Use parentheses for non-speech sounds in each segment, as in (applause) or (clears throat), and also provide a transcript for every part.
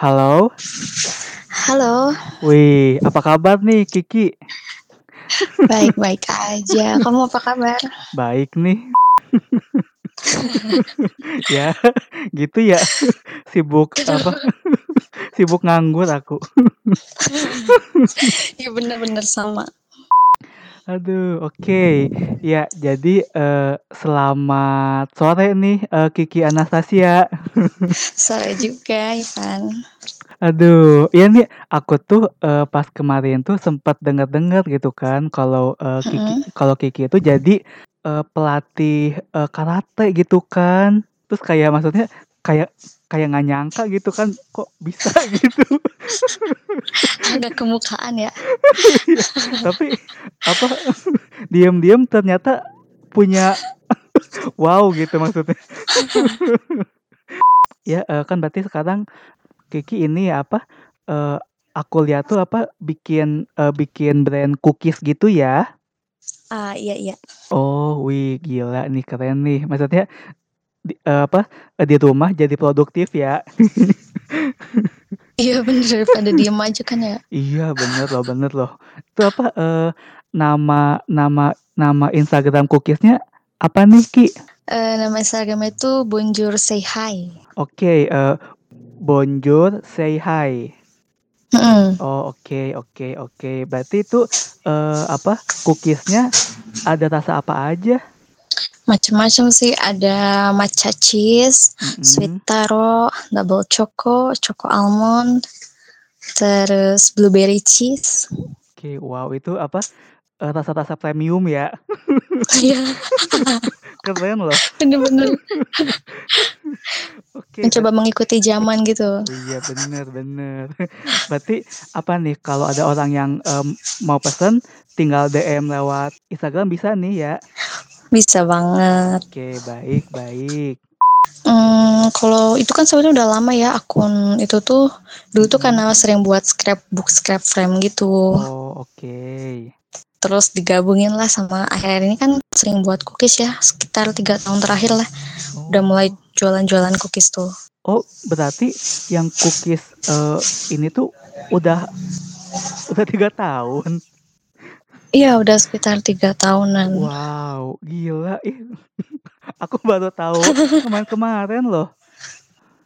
Halo. Halo. Wih, apa kabar nih Kiki? Baik-baik aja. Kamu apa kabar? Baik nih. (laughs) ya, gitu ya. Sibuk apa? (laughs) Sibuk nganggur aku. Iya bener-bener sama. Aduh, oke. Ya, jadi uh, selamat sore nih uh, Kiki Anastasia. (laughs) Sore juga, Ivan. Aduh, iya nih aku tuh uh, pas kemarin tuh sempat dengar-dengar gitu kan kalau uh, Kiki Mm-mm. kalau Kiki itu jadi uh, pelatih uh, karate gitu kan. Terus kayak maksudnya kayak kayak nggak nyangka gitu kan kok bisa (laughs) gitu. Agak kemukaan ya. Tapi apa diam-diam ternyata punya (laughs) wow gitu maksudnya. (laughs) ya uh, kan berarti sekarang Kiki ini apa uh, aku lihat tuh apa bikin uh, bikin brand cookies gitu ya. Ah iya iya. Oh, wih gila nih keren nih. Maksudnya di, uh, apa di rumah jadi produktif ya. (laughs) Iya bener daripada diem aja kan ya. iya bener loh bener loh. Itu apa uh, nama nama nama Instagram cookiesnya apa nih Ki? Uh, nama Instagram itu Bonjour Say Hi. Oke, okay, uh, Bonjour, say hi. Mm-mm. Oh oke okay, oke okay, oke. Okay. Berarti itu uh, apa cookiesnya ada rasa apa aja? Macam-macam sih ada matcha cheese, Mm-mm. sweet taro, double choco, choco almond, terus blueberry cheese. Oke, wow itu apa uh, rasa-rasa premium ya? Iya, (laughs) Keren loh. bener-bener Oke. mencoba mengikuti zaman gitu. Iya bener bener. Berarti apa nih kalau ada orang yang em, mau pesen tinggal DM lewat Instagram bisa nih ya? Bisa banget. Oke baik baik. Hmm, kalau itu kan sebenarnya udah lama ya akun itu tuh dulu tuh karena sering buat scrapbook scrap frame gitu. Oh oke. Terus digabungin lah sama akhir ini kan sering buat cookies ya sekitar tiga tahun terakhir lah Oh. udah mulai jualan-jualan cookies tuh. Oh, berarti yang cookies eh, ini tuh udah udah tiga tahun. Iya udah sekitar tiga tahunan. Wow, gila. Ih, (laughs) aku baru tahu kemarin-kemarin loh.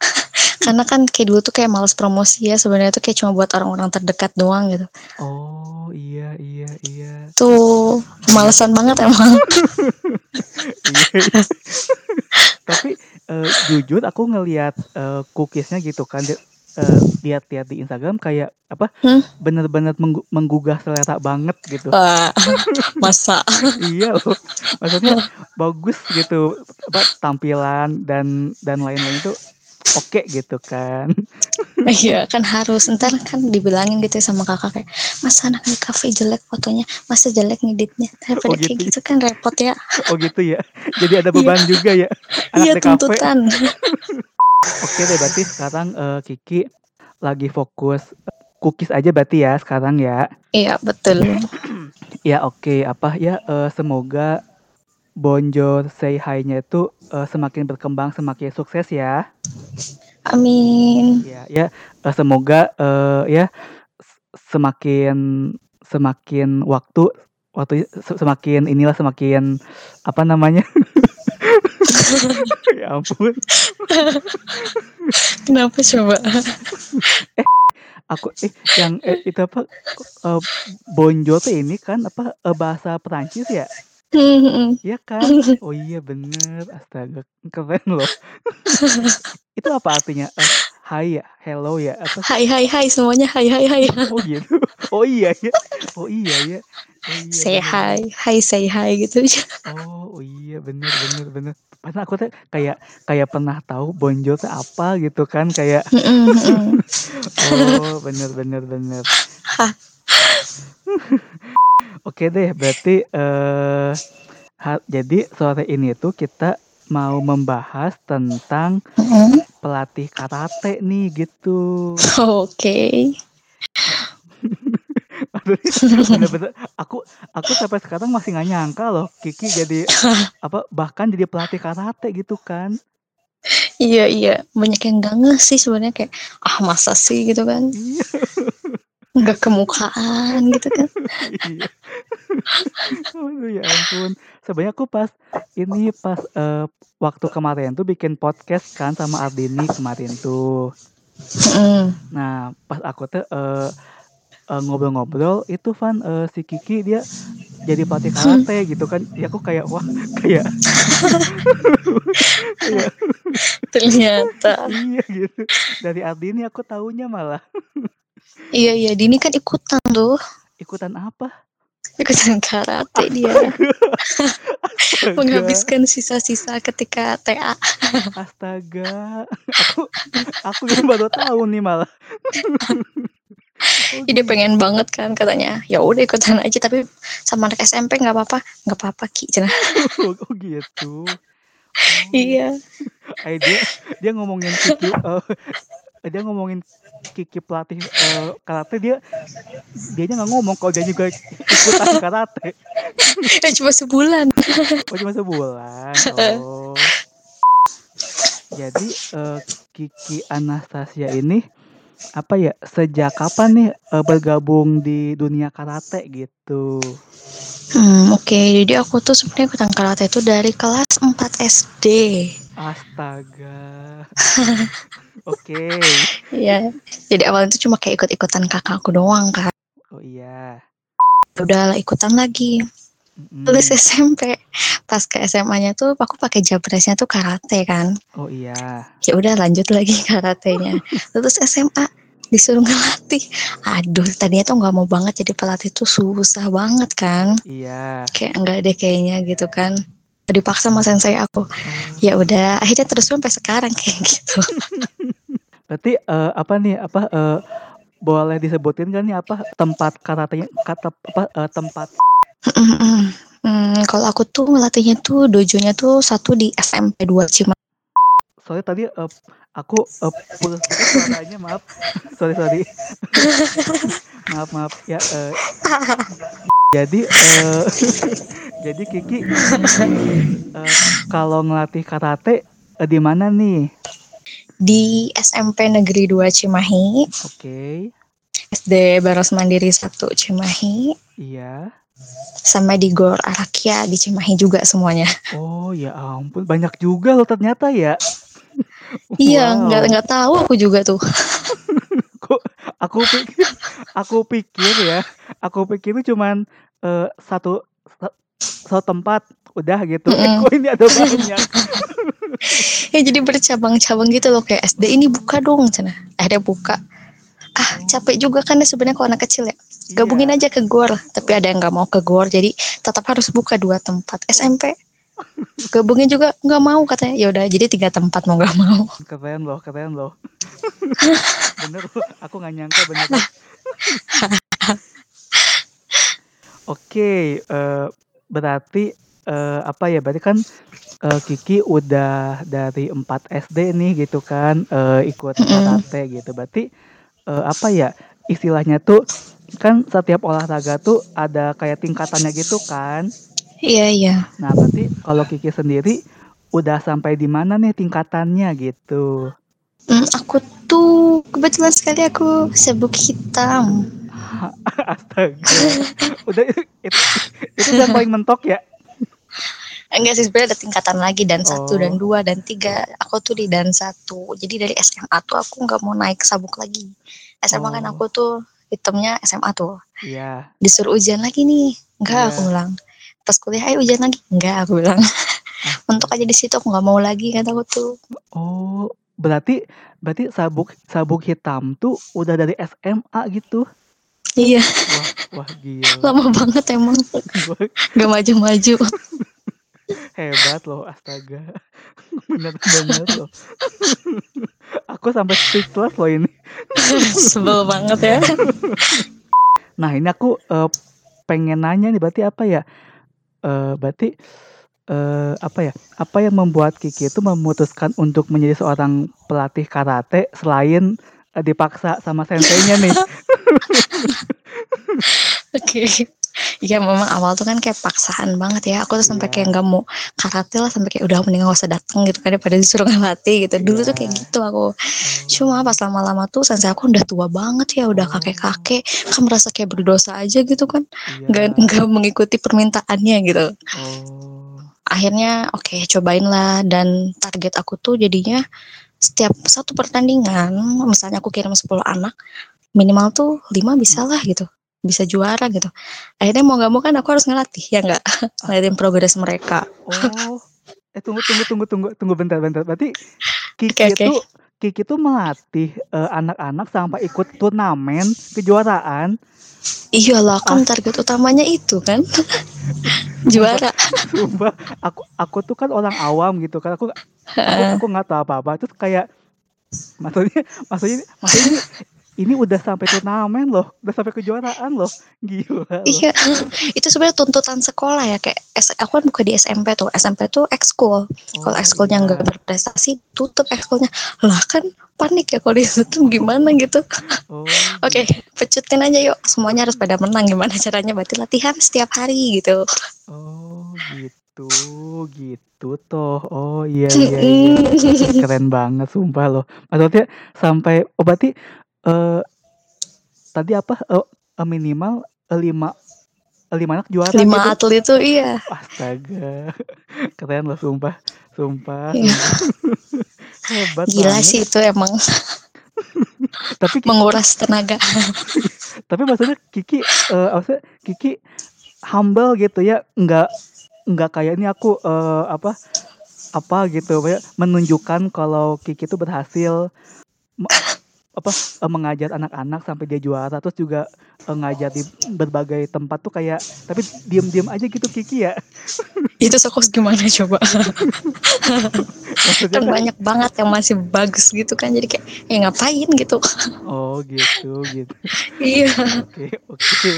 (laughs) Karena kan kayak dulu tuh kayak males promosi ya sebenarnya tuh kayak cuma buat orang-orang terdekat doang gitu. Oh, iya iya iya. Tuh malesan banget emang. (laughs) Iya, iya. Tapi eh, jujur aku ngelihat eh, cookiesnya gitu kan eh, lihat-lihat di Instagram kayak apa Hmm? bener-bener menggu- menggugah selera banget gitu. Wah, (laughs) masa. iya loh. Maksudnya bagus gitu apa tampilan dan dan lain-lain itu oke gitu kan. (laughs) Iya kan harus. Ntar kan dibilangin gitu ya sama kakak kayak masa anak di kafe jelek fotonya masa jelek ngeditnya. Oh, daripada kayak gitu. gitu kan repot ya. Oh gitu ya. Jadi ada beban juga ya anak iya di kafe. tuntutan (laughs) oke deh berarti sekarang eh, Kiki lagi fokus eh, cookies aja berarti ya sekarang ya? Iya betul. (clears throat) Ya oke. Apa ya eh, semoga Bonjour Say Hi-nya itu eh, semakin berkembang semakin sukses ya. Amin. Ya, ya. Eh, semoga eh, ya semakin semakin waktu waktu se- semakin inilah semakin apa namanya? (laughs) (laughs) ya ampun, (laughs) kenapa coba (laughs) aku eh yang eh, itu apa eh, bonjour tuh ini kan apa eh, bahasa Perancis ya? Hmm, Iya kan? Oh iya bener, astaga keren loh. itu apa artinya? Eh, hi ya, hello ya, atau hai hai hai semuanya hai hai hai oh gitu? Oh iya ya, oh iya ya. Oh, iya, say bener, hi hai say hi gitu Oh, oh iya bener bener bener. Padahal aku tuh kayak kayak pernah tahu bonjour tuh apa gitu kan kayak (laughs) oh bener bener bener. (laughs) Oke deh berarti eh ha- jadi sore ini tuh kita mau membahas tentang pelatih karate nih gitu. oke Aduh, (laughs) (laughs) bener-bener aku aku sampai sekarang masih nggak nyangka loh Kiki jadi (laughs) apa bahkan jadi pelatih karate gitu kan. Iya iya, banyak yang gak ngeh sih sebenarnya kayak ah masa sih gitu kan. Iya. Nggak kemukaan gitu kan. Iya. Aduh ya ampun. Sebenarnya aku pas ini pas eh, waktu kemarin tuh bikin podcast kan sama Ardini kemarin tuh. Mm. Nah, pas aku tuh eh, eh, ngobrol-ngobrol itu Van eh, si Kiki dia jadi pelatih karate gitu kan. Ya aku kayak wah kayak (laughs) Ternyata. iya gitu. Dari Ardini aku taunya malah Iya iya, Dini kan ikutan tuh. ikutan apa? Ikutan karate dia. (laughs) Menghabiskan sisa-sisa ketika TA. Astaga. Aku aku yang baru tahu nih malah. (laughs) Oh, Jadi dia pengen banget kan katanya. Ya udah ikutan aja tapi sama anak SMP nggak apa-apa, nggak apa-apa Ki. (laughs) Oh, gitu. Oh, Iya. (laughs) eh, dia dia ngomongin Kiki eh, dia ngomongin Kiki pelatih eh, karate dia dianya nggak ngomong kalau dia juga ikutan (laughs) karate. Ya cuma sebulan. Oh cuma sebulan. Oh. Jadi eh, Kiki Anastasia ini apa ya sejak kapan nih eh, bergabung di dunia karate gitu? Hmm, oke. Jadi aku tuh sebenarnya ikutan karate itu dari kelas 4 SD. Astaga. (laughs) Oke. Iya. Jadi awalnya itu cuma kayak ikut-ikutan kakakku doang kan. Oh iya. Udah lah ikutan lagi. Mm-mm. Lulus SMP. Pas ke SMA-nya tuh aku pakai japresnya tuh karate kan. Oh iya. Ya udah lanjut lagi (laughs) karatenya. Lulus SMA disuruh ngelatih. Aduh, tadinya tuh nggak mau banget jadi pelatih tuh susah banget kan. Iya. Kayak enggak deh kayaknya gitu kan. Dipaksa sama sensei aku. Ya udah, akhirnya terus sampai sekarang (laughs) kayak gitu. Berarti eh, apa nih apa eh, boleh disebutin kan nih apa tempat karatenya kata apa eh, tempat Hmm, kalau aku tuh ngelatihnya tuh dojonya tuh satu di SMP 2 Cimahi. soalnya tadi eh, aku eh, putus putus suaranya maaf. (laughs) Sorry sorry. (laughs) Maaf maaf. Ya eh, jadi eh, (laughs) jadi Kiki eh, kalau ngelatih karate eh, di mana nih? Di SMP Negeri 2 Cimahi, oke. SD Baros Mandiri 1 Cimahi, iya sama di Gor Arakia di Cimahi juga semuanya. oh ya ampun banyak juga loh ternyata ya (laughs) Iya, Wow. nggak nggak tahu aku juga tuh. (laughs) Kok aku pikir aku pikir ya, aku pikir itu cuman eh, satu sa- satu tempat udah gitu. Eh, Mm-mm. (laughs) kok ini ada banyak. Ya jadi bercabang-cabang gitu loh kayak SD ini buka dong cina. Akhirnya buka. Ah capek juga kan ya sebenarnya kalau anak kecil ya. Gabungin Iya. aja ke gor. Tapi ada yang nggak mau ke gor jadi tetap harus buka dua tempat. SMP (laughs) gabungin juga nggak mau katanya. Ya udah jadi tiga tempat mau nggak mau. Keren loh, keren loh. (laughs) bener aku nggak nyangka bener. loh. (laughs) Oke, eh, berarti eh, apa ya? Berarti kan eh, Kiki udah dari 4 SD nih gitu kan eh, ikut karate gitu. Berarti eh, apa ya? Istilahnya tuh kan setiap olahraga tuh ada kayak tingkatannya gitu kan. Iya iya. Nah, berarti kalau Kiki sendiri udah sampai di mana nih tingkatannya gitu. Hmm, aku tuh kebetulan sekali aku sebuk hitam. (laughs) Astaga. Udah (laughs) itu, itu udah paling mentok ya. Enggak sih sebenarnya ada tingkatan lagi dan Oh. satu dan dua dan tiga. Aku tuh di dan satu. Jadi dari SMA tuh aku nggak mau naik sabuk lagi. SMA kan Oh. aku tuh hitamnya SMA tuh. Iya. Disuruh ujian lagi nih. Enggak aku Iya. bilang. Pas kuliah ayo ujian lagi. Enggak aku bilang. (laughs) Untuk aja di situ aku nggak mau lagi kata aku tuh. Oh, berarti berarti sabuk sabuk hitam tuh udah dari SMA gitu. Iya, Wah, wah gila. (laughs) lama banget emang. (laughs) Wah, Gak maju-maju. Hebat loh, astaga. (laughs) Bener-bener loh. (laughs) Aku sampai speechless loh ini. (laughs) Sebel banget ya. Nah, ini aku eh, pengen nanya nih berarti apa ya? Eh, berarti eh, apa ya? Apa yang membuat Kiki itu memutuskan untuk menjadi seorang pelatih karate selain eh, dipaksa sama senseinya nih? Oke. Iya memang awal tuh kan kayak paksaan banget ya. Aku tuh sampai Iya. kayak nggak mau karate lah sampai kayak udah mending gak usah dateng gitu kan daripada disuruh ngelatih gitu. Dulu tuh Iya. kayak gitu aku. Oh. Cuma pas lama-lama tuh sensei aku udah tua banget ya, udah Oh. kakek-kakek, kan merasa kayak berdosa aja gitu kan. Iya. Nggak nggak mengikuti permintaannya gitu. Oh. Akhirnya oke cobain lah dan target aku tuh jadinya setiap satu pertandingan, misalnya aku kirim 10 anak, minimal tuh 5 bisa lah gitu. Bisa juara gitu. Akhirnya mau gak mau kan aku harus ngelatih ya nggak ngeliatin progres mereka. Oh. Eh tunggu tunggu tunggu tunggu tunggu bentar bentar. Berarti Kiki Oke, oke. itu Kiki tuh melatih eh, anak-anak sampai ikut turnamen kejuaraan. Iyalah kan target utamanya itu kan (laughs) juara. Sumpah, aku aku tuh kan orang awam gitu kan. Aku aku aku nggak tahu apa-apa. Terus kayak maksudnya maksudnya maksudnya ini, ini udah sampai turnamen loh, udah sampai kejuaraan loh. Gila loh. Iya, (laughs) itu sebenarnya tuntutan sekolah ya kayak S- aku kan buka di SMP tuh, SMP tuh ekskul. Kalau Oh, ekskulnya iya. nggak berprestasi, tutup ekskulnya. Lah kan panik ya kalau ditutup gimana gitu. Oh, (laughs) Oke, pecutin aja yuk. Semuanya harus pada menang. Gimana caranya? Berarti latihan setiap hari gitu. Oh gitu, gitu toh. Oh iya iya iya. Keren banget sumpah loh. Maksudnya sampai oh berarti eh tadi apa eh, minimal lima lima anak juara Lima gitu. atlet itu iya. Astaga. (laughs) Keren loh sumpah. Sumpah. Iya. (laughs) Hebat Gila banget. sih itu emang (laughs) Tapi menguras tenaga. tapi maksudnya Kiki eh maksudnya Kiki humble gitu ya nggak nggak kayak ini aku eh, apa apa gitu menunjukkan kalau Kiki itu berhasil apa eh, mengajar anak-anak sampai dia juara terus juga eh, ngajar di berbagai tempat tuh kayak tapi diem-diem aja gitu Kiki ya itu sokos gimana coba? kan banyak banget yang masih bagus gitu kan. Jadi kayak ya ngapain gitu. oh gitu gitu iya. oke oke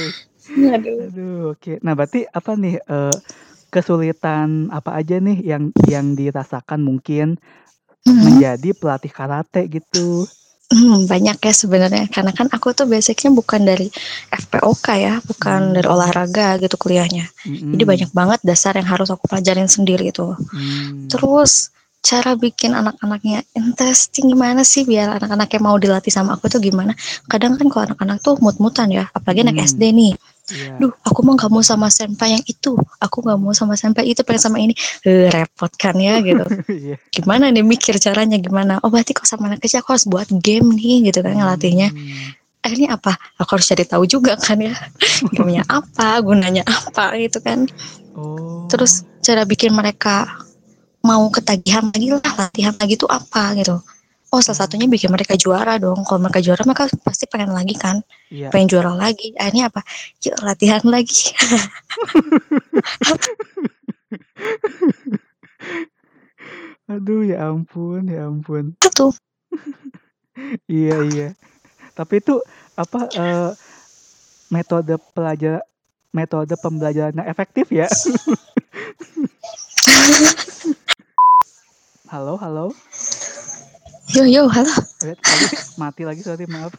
Aduh. aduh oke nah berarti apa nih eh, kesulitan apa aja nih yang yang dirasakan mungkin Hmm. menjadi pelatih karate gitu. Hmm, banyak ya sebenarnya karena kan aku tuh basicnya bukan dari FPOK ya, bukan Hmm. dari olahraga gitu kuliahnya. Jadi Mm-mm. banyak banget dasar yang harus aku pelajarin sendiri itu. Hmm. Terus cara bikin anak-anaknya interesting gimana sih biar anak-anaknya mau dilatih sama aku tuh gimana? Kadang kan kalau anak-anak tuh mut-mutan ya, apalagi anak Hmm. SD nih. Iya. Duh, aku mah gak mau sama senpai yang itu, aku gak mau sama senpai itu, pengen sama ini. Eh, repot kan ya gitu. (laughs) Iya. Gimana nih mikir caranya gimana? Oh berarti kalau sama anak kecil aku harus buat game nih gitu kan ngelatihnya. Hmm. akhirnya apa? Aku harus cari tahu juga kan ya. (laughs) Gamenya apa, gunanya apa gitu kan. Oh. Terus cara bikin mereka mau ketagihan lagi lah, latihan lagi tuh apa gitu. Oh salah satunya bikin mereka juara dong. Kalau mereka juara mereka pasti pengen lagi kan, Iya. pengen juara lagi. Akhirnya apa? Yuk latihan lagi. (laughs) Aduh ya ampun, ya ampun. Tuh. (laughs) Iya iya. Tapi itu apa eh, metode pelajar metode pembelajaran yang efektif ya? (laughs) halo, halo. Yo yo halo. Lihat tadi mati lagi sorry maaf.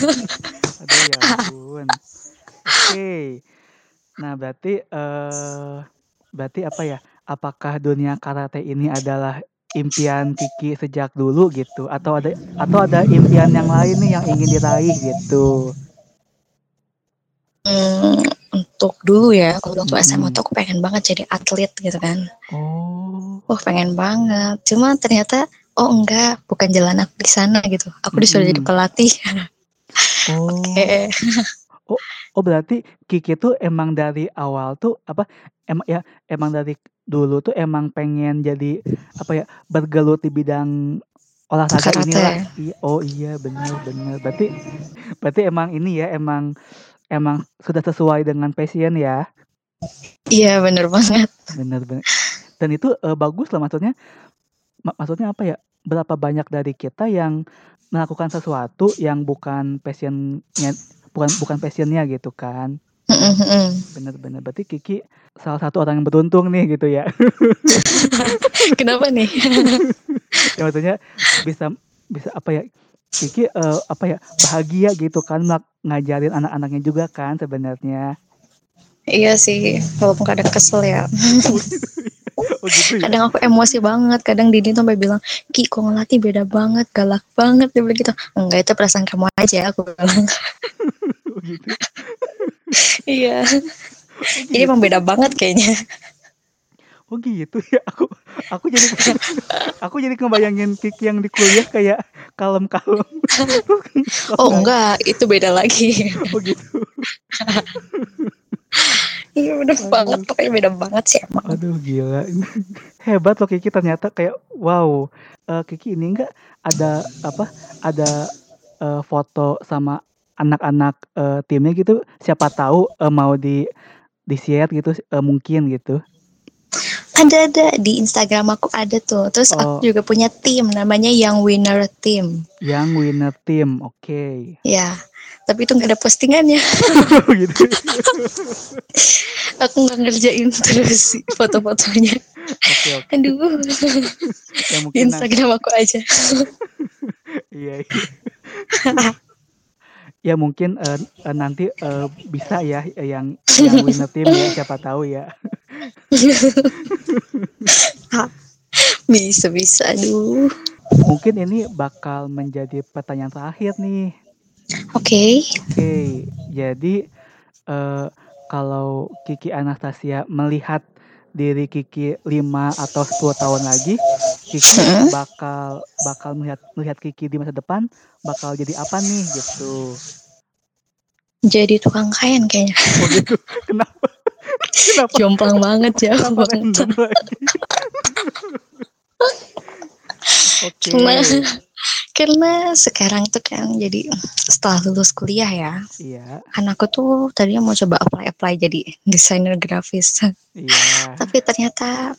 (laughs) Aduh ya ampun. Oke. Nah, berarti eh berarti apa ya? Apakah dunia karate ini adalah impian Kiki sejak dulu gitu atau ada atau ada impian yang lain nih yang ingin diraih gitu. Hmm, untuk dulu ya, kalau waktu SMA Mm-mm. tuh aku pengen banget jadi atlet gitu kan. Oh. Wah pengen banget. Cuma ternyata oh enggak, bukan jalan aku di sana gitu. Aku disuruh jadi Mm-mm. pelatih. Oh. (laughs) Oke. Oh, berarti Kiki tuh emang dari awal tuh apa emang ya emang dari dulu tuh emang pengen jadi apa ya bergelut di bidang olahraga Karate. Iya, oh iya benar benar. Berarti berarti emang ini ya emang emang sudah sesuai dengan passion ya. Iya bener banget. Benar benar. Dan itu eh, bagus lah maksudnya. Ma- maksudnya apa ya? Berapa banyak dari kita yang melakukan sesuatu yang bukan passionnya bukan bukan passionnya gitu kan. Bener-bener berarti Kiki salah satu orang yang beruntung nih gitu ya. (laughs) Kenapa nih? (laughs) ya maksudnya bisa bisa apa ya? Kiki eh, apa ya bahagia gitu kan ngajarin anak-anaknya juga kan sebenarnya. Iya sih, walaupun kadang kesel ya. (laughs) Oh gitu, gitu ya. Kadang aku emosi banget. Kadang Dini tuh sampai bilang, Ki, kok ngelatih beda banget, galak banget. Dia bilang gitu. Enggak, itu perasaan kamu aja, aku bilang. Oh gitu. iya. Oh Jadi emang gitu. beda banget kayaknya. Oh gitu ya. Aku aku jadi (laughs) aku jadi ngebayangin Kiki yang di kuliah kayak kalem-kalem. (laughs) Oh enggak, itu beda lagi. Oh gitu. (laughs) Iya bener Aduh. banget, pokoknya beda banget sih emang. Aduh gila. (laughs) Hebat loh Kiki ternyata kayak wow. Eh, Kiki ini enggak ada apa? Ada eh, foto sama anak-anak eh, timnya gitu. Siapa tahu eh, mau di di share gitu eh, mungkin gitu. Ada ada di Instagram aku ada tuh. Terus Oh. aku juga punya tim namanya Young Winner Team. Yang winner team. Oke. Ya, tapi itu nggak ada postingannya. (laughs) Gitu. aku nggak ngerjain terus foto-fotonya. Oke oke. Aduh, Ya nanti, Instagram aku aja. (laughs) iya, iya. ya mungkin eh, eh, nanti eh, bisa ya yang yang (laughs) winner team ya siapa tahu ya. bisa bisa, aduh. Mungkin ini bakal menjadi pertanyaan terakhir nih. Oke, Oke, jadi eh, kalau Kiki Anastasia melihat diri Kiki 5 atau 10 tahun lagi, Kiki bakal bakal melihat melihat Kiki di masa depan bakal jadi apa nih gitu. jadi tukang kain kayaknya. (laughs) Oh gitu. Kenapa? Kenapa? Jomplang banget Kenapa random lagi? (laughs) Oke. Karena karena sekarang tuh kan jadi setelah lulus kuliah ya, Iya, aku tuh tadinya mau coba apply apply jadi desainer grafis. iya. Tapi ternyata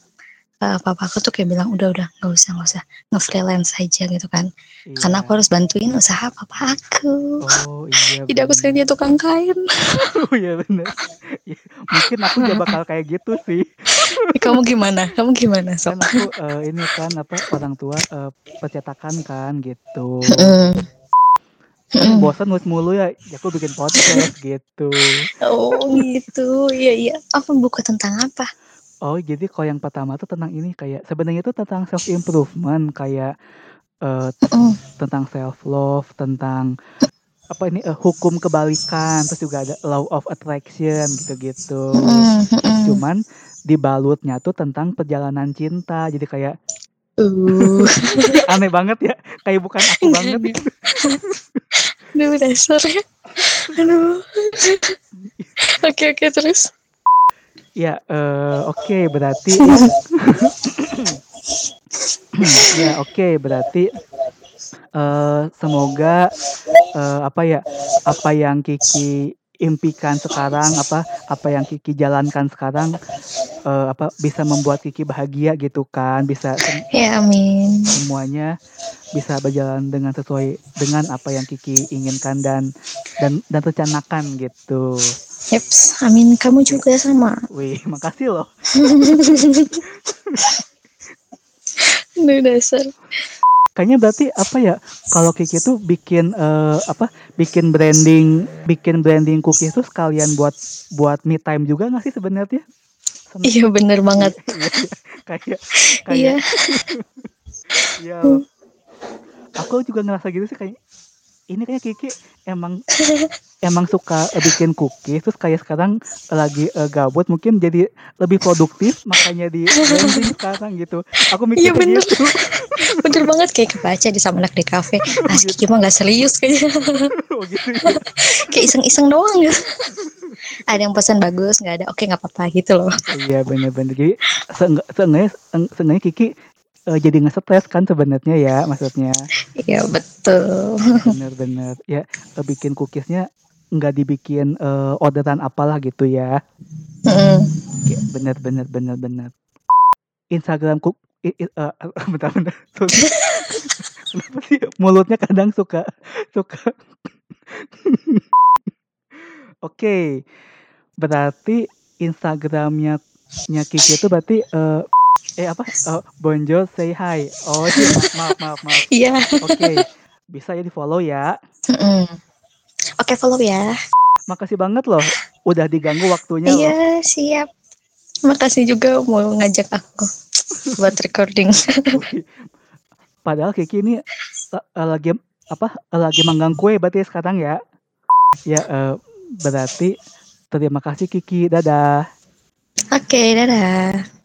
eh, papa aku tuh kayak bilang udah udah nggak usah nggak usah nge-freelance aja gitu kan. iya. Karena aku harus bantuin usaha papa aku. Oh iya. (laughs) Jadi aku sekarang dia tukang kain. (laughs) Oh iya benar. Ya, mungkin aku juga bakal (laughs) kayak gitu sih. Kamu gimana? Kamu gimana sob? Kan aku eh, ini kan apa orang tua eh, percetakan kan gitu. Mm. bosan nulis mulu ya, ya aku bikin podcast gitu. Oh gitu, iya iya. Apa buku tentang apa? Oh jadi kalau yang pertama tuh tentang ini kayak sebenarnya itu tentang self improvement kayak Mm. tentang self love, tentang apa ini eh, hukum kebalikan, terus juga ada law of attraction gitu-gitu. Cuman dibalutnya tuh tentang perjalanan cinta. Jadi kayak Uh, (laughs) aneh banget ya, kayak bukan aku banget. Enggak, Aduh dasar ya. Aduh. (laughs) Oke oke terus. Ya, eh, oke berarti (laughs) (coughs) ya. oke berarti eh semoga eh, apa ya apa yang Kiki impikan sekarang apa apa yang Kiki jalankan sekarang eh, apa bisa membuat Kiki bahagia gitu kan bisa Ya amin. semuanya bisa berjalan dengan sesuai dengan apa yang Kiki inginkan dan dan dan rencanakan gitu. Yeps, amin. Kamu juga sama. Wih, makasih loh. (laughs) Aduh dasar. Kayaknya berarti apa ya? Kalau Kiki tuh bikin eh, apa? Bikin branding, bikin branding cookies tuh sekalian buat buat me time juga nggak sih sebenarnya? Iya bener banget. (laughs) Iya. kayak Iya. kayak iya loh. (laughs) Aku juga ngerasa gitu sih kayak ini kayak Kiki emang emang suka eh, bikin cookies terus kayak sekarang lagi eh, gabut mungkin jadi lebih produktif makanya di (laughs) branding sekarang gitu. Aku mikir Iya, kayak bener. gitu. (laughs) Bener banget kayak kebaca di sama anak di kafe. (laughs) Ah, si Kiki mah gak serius kayaknya. oh gitu. ya. (laughs) kayak iseng-iseng doang ya. Ada yang pesan bagus, nggak ada. Oke nggak apa-apa gitu loh. Iya bener-bener jadi seenggak- seenggaknya seen- seenggaknya Kiki eh, jadi nge-stres kan sebenarnya ya maksudnya Iya betul. bener-bener ya eh, bikin cookiesnya nggak dibikin eh, orderan apalah gitu ya Mm. Oke, bener bener bener bener Instagram cook i- i- eh, (laughs) bentar bentar kenapa sih mulutnya kadang suka suka (laughs) oke berarti Instagramnya nya Kiki itu berarti eh, eh apa Eh, bonjour say hi oh iya, maaf maaf maaf (laughs) Iya. oke bisa ya di follow ya. Oke follow ya. makasih banget loh udah diganggu waktunya. Iya, siap. Makasih juga mau ngajak aku buat recording. (laughs) Padahal Kiki ini uh, lagi apa lagi manggang kue berarti sekarang ya. Ya uh, berarti terima kasih Kiki. Dadah. Oke, dadah.